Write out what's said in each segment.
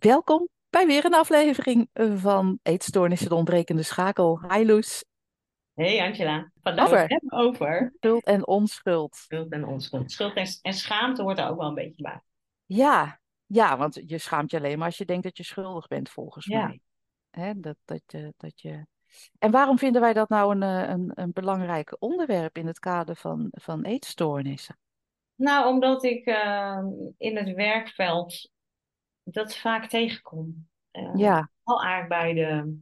Welkom bij weer een aflevering van Eetstoornissen de ontbrekende schakel. Hi Loes. Hey Angela. Vandaag over. hebben over schuld en onschuld. Schuld en onschuld. Schuld en, en schaamte hoort er ook wel een beetje bij. Ja, ja, want je schaamt je alleen maar als je denkt dat je schuldig bent, volgens mij. Hè, dat, dat, je, dat je... En waarom vinden wij dat nou een, eh, een, een belangrijk onderwerp in het kader van, van eetstoornissen? Nou, omdat ik uh, in het werkveld dat vaak tegenkom. Uh, ja. Al eigenlijk bij de,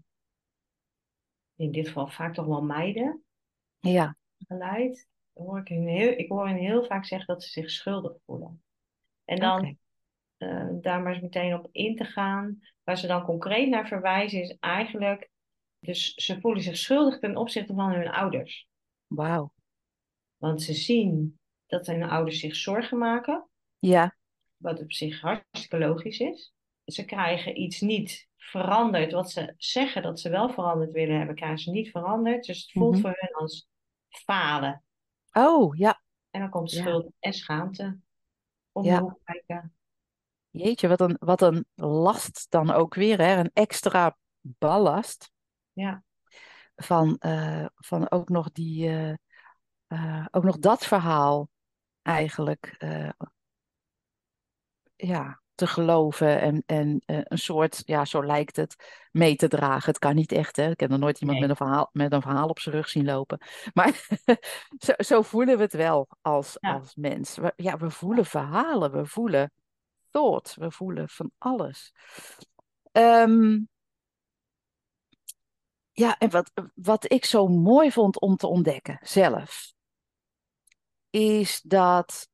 in dit geval vaak toch wel meiden. Ja. Geleid. Hoor ik, heel, ik hoor hen heel vaak zeggen dat ze zich schuldig voelen. En dan okay. uh, daar maar eens meteen op in te gaan. Waar ze dan concreet naar verwijzen is eigenlijk... Dus ze voelen zich schuldig ten opzichte van hun ouders. Wauw. Want ze zien dat hun ouders zich zorgen maken. Ja. Wat op zich hartstikke logisch is. Ze krijgen iets niet veranderd. Wat ze zeggen dat ze wel veranderd willen hebben, krijgen ze niet veranderd. Dus het voelt Mhm. voor hen als falen. Oh, ja. En dan komt Ja. schuld en schaamte om Ja. hoek kijken. Jeetje, wat een, wat een last dan ook weer, hè? Een extra ballast Ja, van, eh, van ook nog die, eh, eh, ook nog dat verhaal eigenlijk, ja, te geloven en, en eh, een soort, ja, zo lijkt het, mee te dragen. Het kan niet echt, hè? Ik heb nog nooit iemand Nee. met een verhaal, met een verhaal op zijn rug zien lopen. Maar zo, zo voelen we het wel als, Ja. als mens. We, ja, we voelen verhalen, we voelen thought, we voelen van alles. Ehm, ja, en wat, wat ik zo mooi vond om te ontdekken zelf, is dat,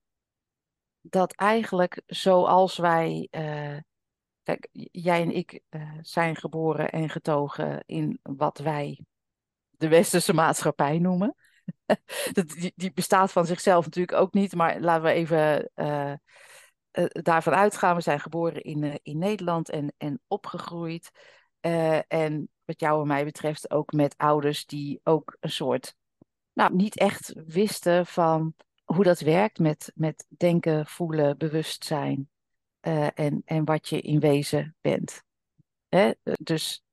dat eigenlijk zoals wij, eh, kijk, jij en ik eh, zijn geboren en getogen in wat wij de westerse maatschappij noemen. Die, die bestaat van zichzelf natuurlijk ook niet, maar laten we even eh, daarvan uitgaan. We zijn geboren in, in Nederland en, en opgegroeid. En wat jou en mij betreft ook met ouders die ook een soort, nou, niet echt wisten van hoe dat werkt met, met denken, voelen, bewustzijn eh, en, en wat je in wezen bent. Hè? Dus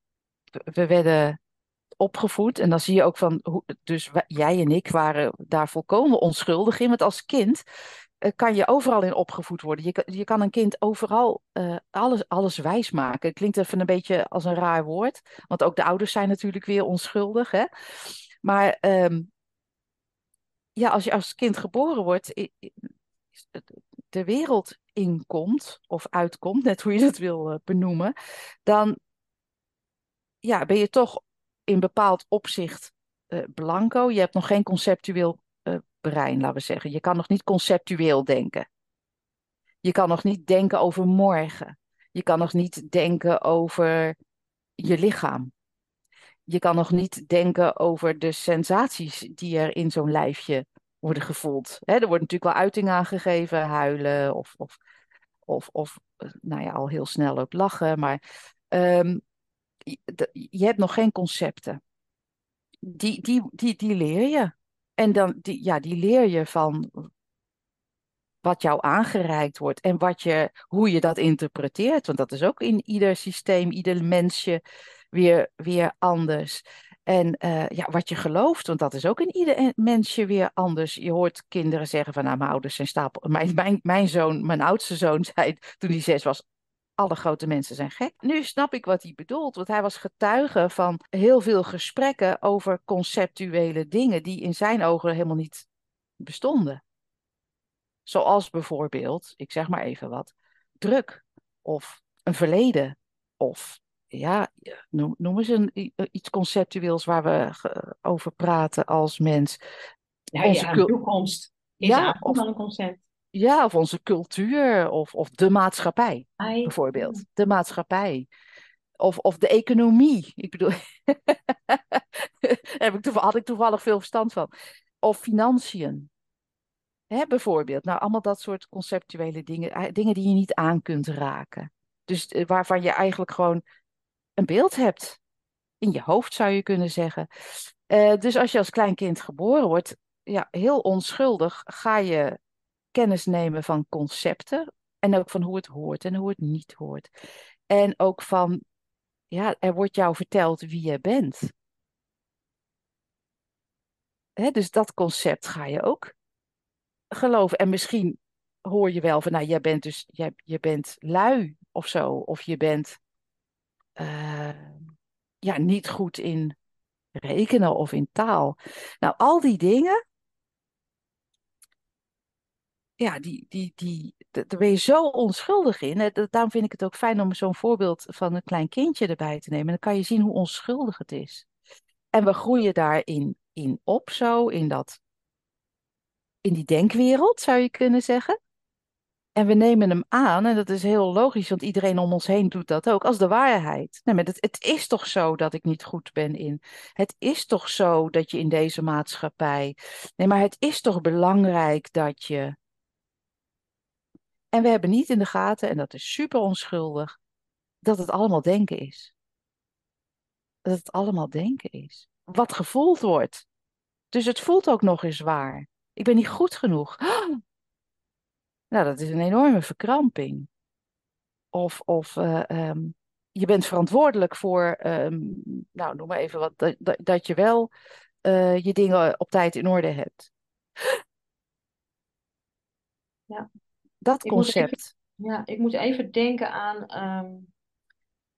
we werden opgevoed en dan zie je ook van, hoe, dus jij en ik waren daar volkomen onschuldig in, want als kind eh, kan je overal in opgevoed worden. Je, je kan een kind overal eh, alles, alles wijs maken. Klinkt even een beetje als een raar woord, want ook de ouders zijn natuurlijk weer onschuldig. Hè? Maar ehm, ja, als je als kind geboren wordt, de wereld inkomt of uitkomt, net hoe je dat wil eh, benoemen, dan ja, ben je toch in bepaald opzicht eh, blanco. Je hebt nog geen conceptueel eh, brein, laten we zeggen. Je kan nog niet conceptueel denken. Je kan nog niet denken over morgen. Je kan nog niet denken over je lichaam. Je kan nog niet denken over de sensaties die er in zo'n lijfje worden gevoeld. Hè, er wordt natuurlijk wel uiting aangegeven, huilen of, of, of, of eh, nou ja, al heel snel ook lachen. Maar ehm, je, hebt nog geen concepten. Die, die, die, die leer je. En dan, die, ja, die leer je van wat jou aangereikt wordt en wat je, hoe je dat interpreteert. Want dat is ook in ieder systeem, ieder mensje weer, weer anders. En eh, ja, wat je gelooft, want dat is ook in ieder en- mensje weer anders. Je hoort kinderen zeggen van, nou, mijn ouders zijn stapel. Mijn, mijn, mijn zoon, mijn oudste zoon, zei toen hij zes was, alle grote mensen zijn gek. Nu snap ik wat hij bedoelt, want hij was getuige van heel veel gesprekken over conceptuele dingen die in zijn ogen helemaal niet bestonden. Zoals bijvoorbeeld, ik zeg maar even wat, druk of een verleden of ja, noem, noem eens een, i- iets conceptueels waar we ge- over praten als mens. Onze ja, cul- toekomst is Ja, of- een concept. Ja, of onze cultuur of, of de maatschappij bijvoorbeeld. De maatschappij. Of, of de economie. Ik bedoel, heb ik toevallig, had ik toevallig veel verstand van. Of financiën. Hè, bijvoorbeeld. Nou, allemaal dat soort conceptuele dingen. eh, Dingen die je niet aan kunt raken. Dus eh, waarvan je eigenlijk gewoon een beeld hebt. In je hoofd zou je kunnen zeggen. Eh, dus als je als klein kind geboren wordt, ja, heel onschuldig, ga je kennis nemen van concepten. En ook van hoe het hoort en hoe het niet hoort. En ook van, ja, er wordt jou verteld wie je bent. Dus dat concept ga je ook geloven. En misschien hoor je wel van, nou, jij bent dus, jij, je bent lui of zo. Of je bent uh, ja, niet goed in rekenen of in taal. Nou, al die dingen, ja, die, die, die, daar ben je zo onschuldig in. Daarom vind ik het ook fijn om zo'n voorbeeld van een klein kindje erbij te nemen. Dan kan je zien hoe onschuldig het is. En we groeien daarin in op, zo, in, dat, in die denkwereld, zou je kunnen zeggen. En we nemen hem aan, en dat is heel logisch, want iedereen om ons heen doet dat ook, als de waarheid. Nee, maar het, het is toch zo dat ik niet goed ben in. Het is toch zo dat je in deze maatschappij. Nee, maar het is toch belangrijk dat je. En we hebben niet in de gaten, en dat is super onschuldig, dat het allemaal denken is. Dat het allemaal denken is. Wat gevoeld wordt. Dus het voelt ook nog eens waar. Ik ben niet goed genoeg. Nou, dat is een enorme verkramping. Of, of uh, um, je bent verantwoordelijk voor, um, nou noem maar even wat, dat, dat, je wel uh, je dingen op tijd in orde hebt. Ja. Dat concept. even, ja, ik moet even denken aan. ehm,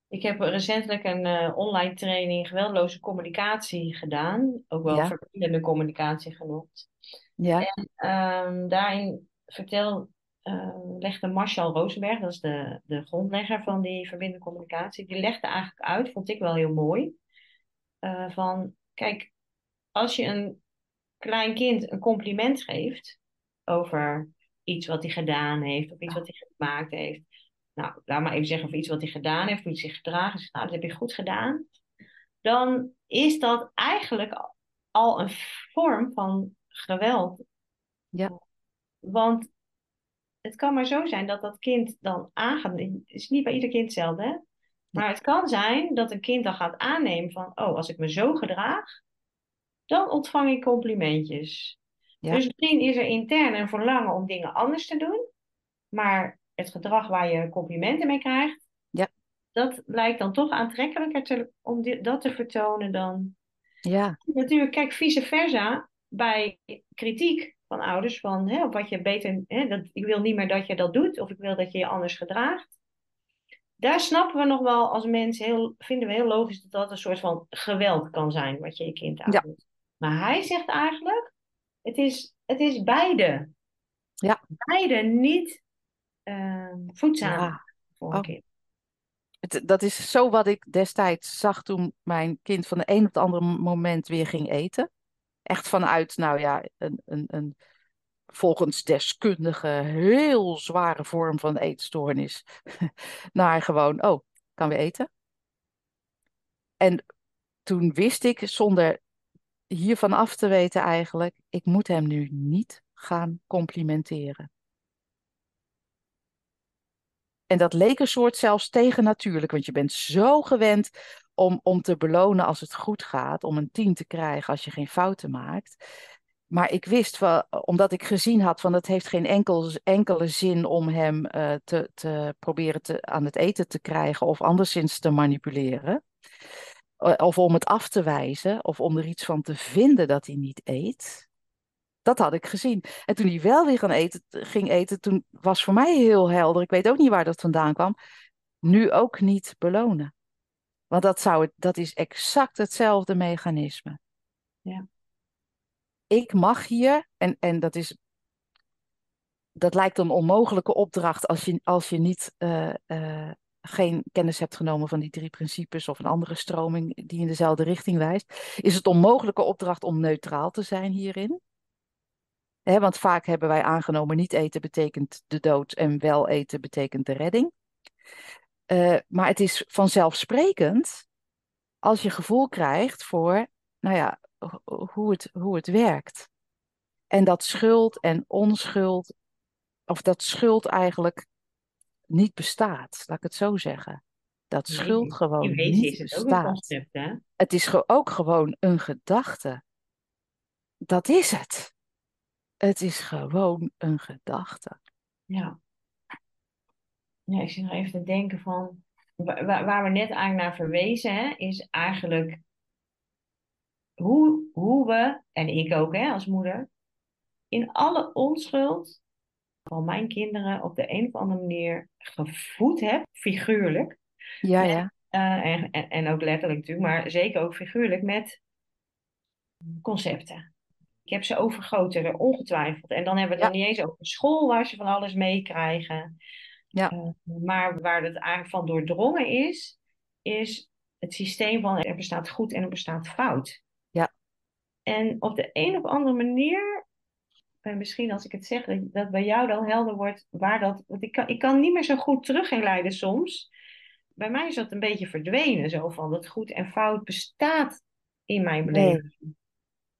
ik heb recentelijk een eh, online training geweldloze communicatie gedaan. Ook wel Ja, verbindende communicatie genoemd. ja, En ehm, daarin vertel, eh, legde Marshall Rosenberg, dat is de, de grondlegger van die verbindende communicatie, die legde eigenlijk uit, vond ik wel heel mooi, eh, van kijk, als je een klein kind een compliment geeft over iets wat hij gedaan heeft of iets wat hij gemaakt heeft, nou, laat maar even zeggen of iets wat hij gedaan heeft, hoe hij zich gedragen heeft, nou, dat heb je goed gedaan, dan is dat eigenlijk al een vorm van geweld. ja, Want het kan maar zo zijn dat dat kind dan aangaat. Het is niet bij ieder kind hetzelfde, hè? Maar het kan zijn dat een kind dan gaat aannemen van, oh, als ik me zo gedraag, dan ontvang ik complimentjes. ja, Dus misschien is er intern een verlangen om dingen anders te doen, maar het gedrag waar je complimenten mee krijgt, ja, dat lijkt dan toch aantrekkelijker te, om dat te vertonen dan. ja, Natuurlijk, kijk, vice versa, bij kritiek van ouders, van hè, wat je beter, hè, dat, ik wil niet meer dat je dat doet, of ik wil dat je je anders gedraagt. Daar snappen we nog wel als mensen, heel, vinden we heel logisch dat dat een soort van geweld kan zijn, wat je je kind ja, aandoet. Maar hij zegt eigenlijk, het is, het is beide. ja, Beide niet eh, voedzaam ja. voor een Oh, kind. het, dat is zo wat ik destijds zag toen mijn kind van de een op het andere moment weer ging eten. Echt vanuit, nou ja, een, een, een volgens deskundigen heel zware vorm van eetstoornis. Naar gewoon, oh, kan weer eten. En toen wist ik, zonder hiervan af te weten eigenlijk, ik moet hem nu niet gaan complimenteren. En dat leek een soort zelfs tegennatuurlijk, want je bent zo gewend om, om te belonen als het goed gaat, om een tien te krijgen als je geen fouten maakt. Maar ik wist, van, omdat ik gezien had van het heeft geen enkel, enkele zin om hem uh, te, te proberen te, aan het eten te krijgen of anderszins te manipuleren. Of om het af te wijzen, of om er iets van te vinden dat hij niet eet. Dat had ik gezien. En toen hij wel weer eten, ging eten, toen was voor mij heel helder. Ik weet ook niet waar dat vandaan kwam. Nu ook niet belonen. Want dat, zou het, dat is exact hetzelfde mechanisme. Ja. Ik mag hier, en, en dat is. Dat lijkt een onmogelijke opdracht als je, als je niet uh, uh, geen kennis hebt genomen van die drie principes of een andere stroming die in dezelfde richting wijst. Is het onmogelijke opdracht om neutraal te zijn hierin? He, want vaak hebben wij aangenomen niet eten betekent de dood en wel eten betekent de redding. Uh, maar het is vanzelfsprekend als je gevoel krijgt voor, nou ja, hoe het, hoe het werkt. En dat schuld en onschuld, of dat schuld eigenlijk niet bestaat, laat ik het zo zeggen. Dat Nee, schuld in gewoon wezen niet is het ook een bestaat. concept, hè? Het is ook gewoon een gedachte. Dat is het. Het is gewoon een gedachte. Ja. Ja, ik zit nog even te denken van, waar, waar we net eigenlijk naar verwezen, hè, is eigenlijk hoe, hoe we, en ik ook hè, als moeder, in alle onschuld van mijn kinderen op de een of andere manier gevoed heb, figuurlijk. Ja, ja. Uh, en, en, en, ook letterlijk natuurlijk, maar zeker ook figuurlijk met concepten. Ik heb ze overgoten, ongetwijfeld. En dan hebben we het ja. nog niet eens over school waar ze van alles meekrijgen. Ja. Uh, maar waar het eigenlijk van doordrongen is, is het systeem van er bestaat goed en er bestaat fout. Ja. En op de een of andere manier, en misschien als ik het zeg, dat, dat bij jou dan helder wordt waar dat. Want ik kan, ik kan niet meer zo goed terug leiden soms. Bij mij is dat een beetje verdwenen, zo van dat goed en fout bestaat in mijn beleving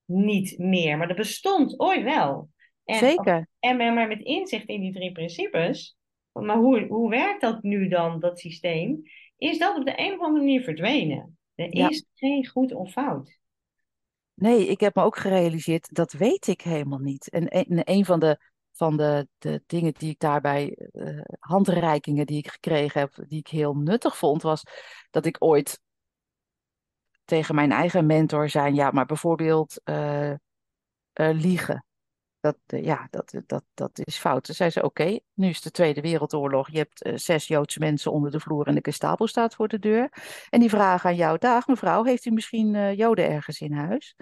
niet meer. Maar dat bestond ooit wel. En, Zeker. En maar met inzicht in die drie principes, maar hoe, hoe werkt dat nu dan, dat systeem? Is dat op de een of andere manier verdwenen? Er is geen goed of fout. Nee, ik heb me ook gerealiseerd, dat weet ik helemaal niet. En een, een van de, van de, de dingen die ik daarbij, uh, handreikingen die ik gekregen heb, die ik heel nuttig vond, was dat ik ooit tegen mijn eigen mentor zei, ja, maar bijvoorbeeld uh, uh, liegen dat, eh, ja, dat, dat, dat is fout. Toen zei ze, oké, nu is de Tweede Wereldoorlog. Je hebt uh, zes Joodse mensen onder de vloer en de Gestapo staat voor de deur. En die vragen aan jou, dag mevrouw, heeft u misschien Joden ergens in huis?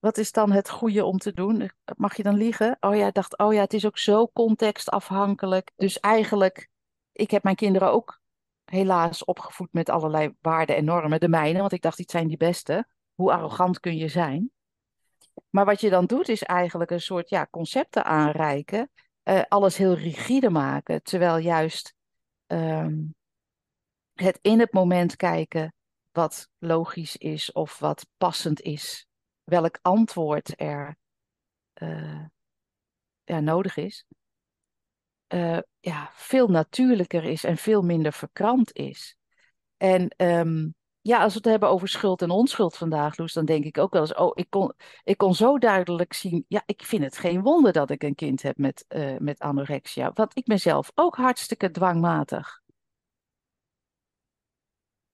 Wat is dan het goede om te doen? Mag je dan liegen? Oh ja, ik dacht, oh ja, het is ook zo contextafhankelijk. Dus eigenlijk, ik heb mijn kinderen ook helaas opgevoed met allerlei waarden en normen. De mijne, want ik dacht, dit zijn die beste. Hoe arrogant kun je zijn? Maar wat je dan doet, is eigenlijk een soort ja, concepten aanreiken, uh, alles heel rigide maken, terwijl juist um, het in het moment kijken wat logisch is of wat passend is, welk antwoord er uh, ja, nodig is, uh, ja, veel natuurlijker is en veel minder verkrampt is. En um, ja, als we het hebben over schuld en onschuld vandaag, Loes, dan denk ik ook wel eens, oh, ik kon, ik kon zo duidelijk zien, ja, ik vind het geen wonder dat ik een kind heb met, uh, met anorexia, want ik ben zelf ook hartstikke dwangmatig.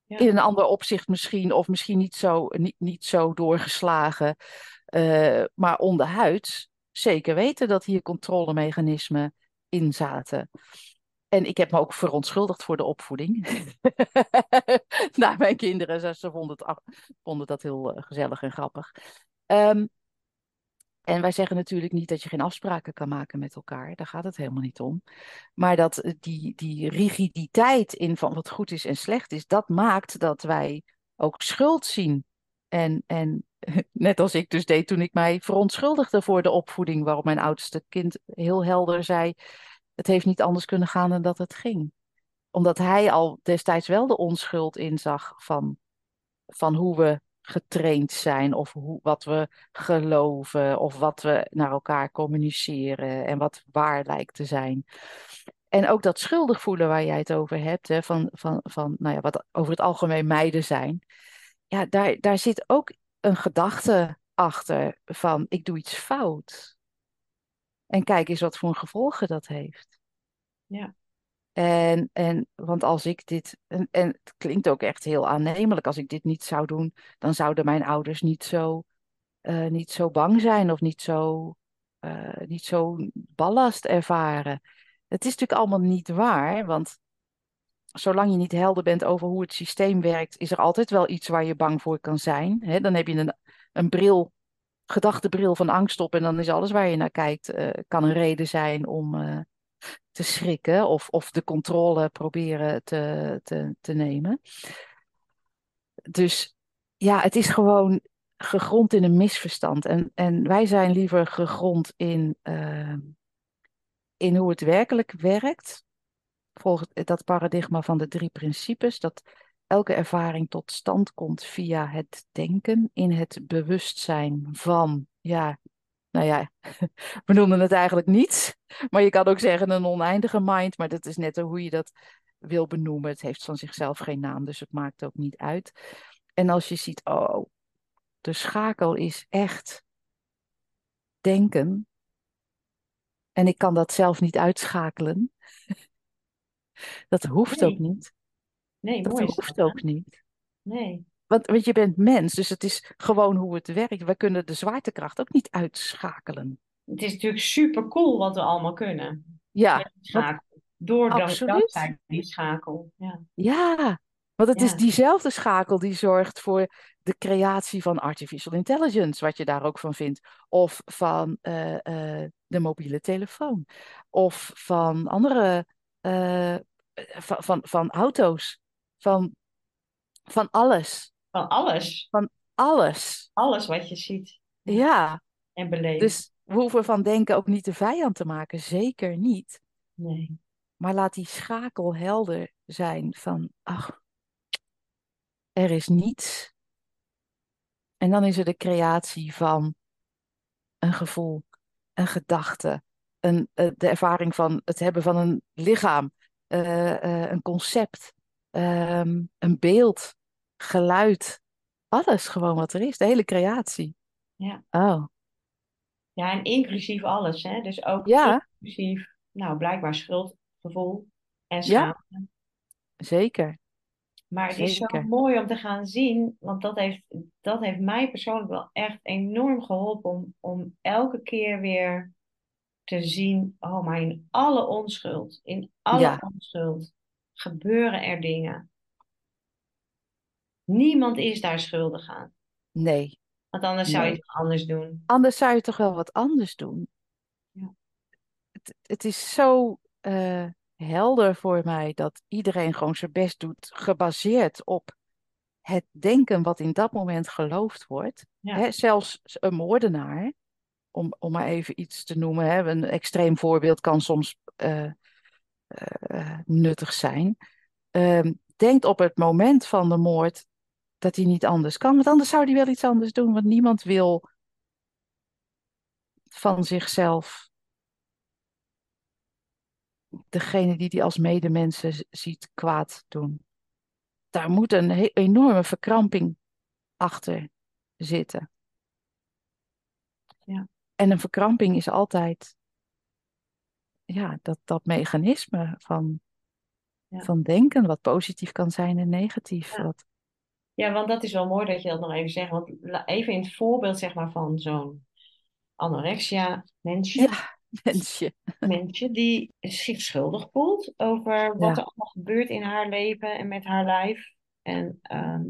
Ja. In een ander opzicht misschien, of misschien niet zo, niet, niet zo doorgeslagen, uh, maar onderhuids zeker weten dat hier controlemechanismen in zaten. En ik heb me ook verontschuldigd voor de opvoeding. Naar mijn kinderen. Ze vonden, dat heel eh, gezellig en grappig. Um, en wij zeggen natuurlijk niet dat je geen afspraken kan maken met elkaar. Daar gaat het helemaal niet om. Maar dat eh, die, die rigiditeit in van wat goed is en slecht is, dat maakt dat wij ook schuld zien. En, en net als ik dus deed toen ik mij verontschuldigde voor de opvoeding, waarop mijn oudste kind heel helder zei: het heeft niet anders kunnen gaan dan dat het ging. Omdat hij al destijds wel de onschuld inzag van, van hoe we getraind zijn of hoe, wat we geloven of wat we naar elkaar communiceren en wat waar lijkt te zijn. En ook dat schuldig voelen waar jij het over hebt, hè, van, van, van nou ja, wat over het algemeen meiden zijn. Ja, daar, daar zit ook een gedachte achter van ik doe iets fout. En kijk eens wat voor gevolgen dat heeft. Ja. En, en want als ik dit, en, en het klinkt ook echt heel aannemelijk, als ik dit niet zou doen, dan zouden mijn ouders niet zo, uh, niet zo bang zijn of niet zo, uh, niet zo ballast ervaren. Het is natuurlijk allemaal niet waar, want zolang je niet helder bent over hoe het systeem werkt, is er altijd wel iets waar je bang voor kan zijn. He, dan heb je een, een bril gedachtebril van angst op en dan is alles waar je naar kijkt, uh, kan een reden zijn om uh, te schrikken of, of de controle proberen te, te, te nemen. Dus ja, het is gewoon gegrond in een misverstand. En, en wij zijn liever gegrond in, uh, in hoe het werkelijk werkt. Volgens dat paradigma van de drie principes. Dat elke ervaring tot stand komt via het denken in het bewustzijn van, ja, nou ja, we noemen het eigenlijk niets, maar je kan ook zeggen een oneindige mind, maar dat is net hoe je dat wil benoemen. Het heeft van zichzelf geen naam, dus het maakt ook niet uit. En als je ziet, oh, de schakel is echt denken, en ik kan dat zelf niet uitschakelen. dat hoeft ook niet. Nee, Dat mooi hoeft dat, ook niet. Nee. Want, want je bent mens, dus het is gewoon hoe het werkt. We kunnen de zwaartekracht ook niet uitschakelen. Het is natuurlijk super cool wat we allemaal kunnen. Ja. Door dankzij die schakel. Ja. Ja, want het is diezelfde schakel die zorgt voor de creatie van artificial intelligence, wat je daar ook van vindt. Of van eh, eh, de mobiele telefoon. Of van andere, eh, van, van, van auto's. Van, van alles. Van alles. Van alles. Alles wat je ziet Ja, en beleeft. dus we hoeven van denken ook niet de vijand te maken. Zeker niet. Nee. Maar laat die schakel helder zijn van, ach, er is niets. En dan is er de creatie van een gevoel, een gedachte, een, eh, de ervaring van het hebben van een lichaam, eh, eh, een concept, ehm, een beeld, geluid. Alles gewoon wat er is, de hele creatie. Ja. Oh, Ja, en inclusief alles. Hè? Dus ook ja, inclusief, nou, blijkbaar schuldgevoel en ja, schaamte. zeker, Maar het is zo mooi om te gaan zien, want dat heeft, dat heeft mij persoonlijk wel echt enorm geholpen om, om elke keer weer te zien, oh, maar in alle onschuld, in alle Ja, onschuld gebeuren er dingen. Niemand is daar schuldig aan, nee, want anders zou je nee. het anders doen. Anders zou je toch wel wat anders doen. Ja. Het, het is zo eh, helder voor mij dat iedereen gewoon zijn best doet, gebaseerd op het denken wat in dat moment geloofd wordt. Ja. Hè, zelfs een moordenaar, om, om maar even iets te noemen, hè, een extreem voorbeeld kan soms eh, nuttig zijn. Ehm, denkt op het moment van de moord dat hij niet anders kan, want anders zou hij wel iets anders doen, want niemand wil van zichzelf degene die hij als medemensen ziet kwaad doen. Daar moet een enorme verkramping achter zitten. Ja. En een verkramping is altijd ja, dat, dat mechanisme van, Ja. van denken, wat positief kan zijn en negatief. Ja. Wat, Ja, want dat is wel mooi dat je dat nog even zegt. Want even in het voorbeeld zeg maar, van zo'n anorexia mensje, ja, mensje. mensje die zich schuldig voelt over wat Ja. er allemaal gebeurt in haar leven en met haar lijf. En ehm,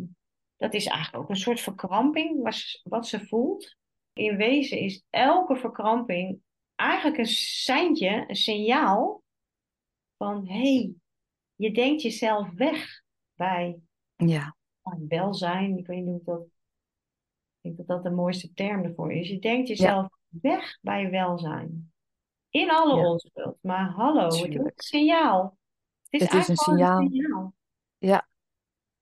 dat is eigenlijk ook een soort verkramping wat wat ze voelt. In wezen is elke verkramping eigenlijk een seintje, een signaal van hé, hey, je denkt jezelf weg bij Ja, welzijn. Ik weet niet hoe dat. Ik denk dat dat de mooiste term ervoor is. Je denkt ja, jezelf weg bij welzijn. In alle ja, onschuld. Maar hallo, het is een signaal. Het is Het is een eigenlijk een signaal. signaal. Ja,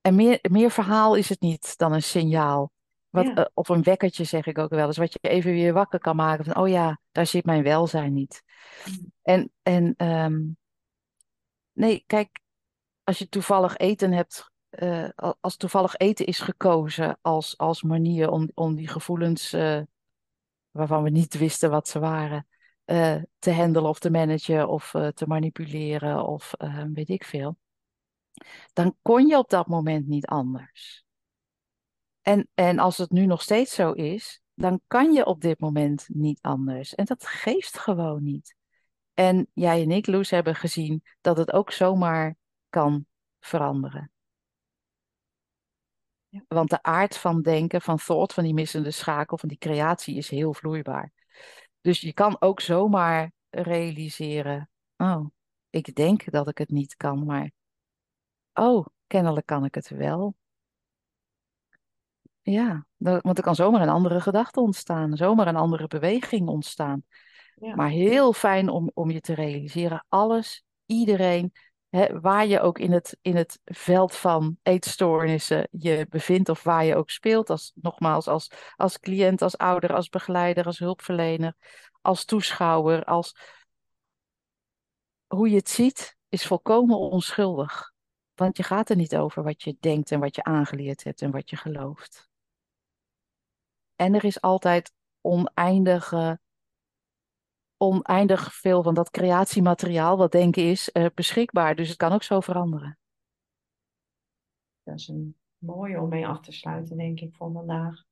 en meer, meer verhaal is het niet dan een signaal. Wat, Ja, eh, of een wekkertje zeg ik ook wel eens, wat je even weer wakker kan maken van, oh ja, daar zit mijn welzijn niet. En, en ehm, nee, kijk, als je toevallig eten hebt, eh, al- als toevallig eten is gekozen als, als manier om, om die gevoelens, eh, waarvan we niet wisten wat ze waren, te handelen of te managen of te manipuleren of eh, weet ik veel, dan kon je op dat moment niet anders. En, en als het nu nog steeds zo is, dan kan je op dit moment niet anders. En dat geeft gewoon niet. En jij en ik, Loes, hebben gezien dat het ook zomaar kan veranderen. ja, Want de aard van denken, van thought, van die missende schakel, van die creatie is heel vloeibaar. Dus je kan ook zomaar realiseren, oh, ik denk dat ik het niet kan, maar oh, kennelijk kan ik het wel. Ja, dan- want er kan zomaar een andere gedachte ontstaan, zomaar een andere beweging ontstaan. ja, Maar heel fijn om, om je te realiseren, alles, iedereen, hè, waar je ook in het, in het veld van eetstoornissen je bevindt of waar je ook speelt, als, nogmaals als, als cliënt, als ouder, als begeleider, als hulpverlener, als toeschouwer, als hoe je het ziet, is volkomen onschuldig. Want je gaat er niet over wat je denkt en wat je aangeleerd hebt en wat je gelooft. En er is altijd oneindige oneindig veel van dat creatiemateriaal, wat denken is, eh, beschikbaar. Dus het kan ook zo veranderen. is een mooie om mee af te sluiten, denk ik, voor vandaag.